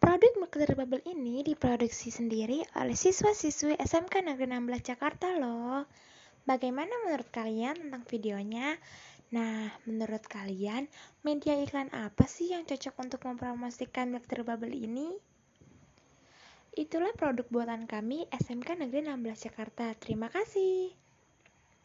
Produk Mixer Bubble ini diproduksi sendiri oleh siswa-siswi SMK Negeri 16 Jakarta loh. Bagaimana menurut kalian tentang videonya? Nah, menurut kalian media iklan apa sih yang cocok untuk mempromosikan Mixer Bubble ini? Itulah produk buatan kami SMK Negeri 16 Jakarta. Terima kasih.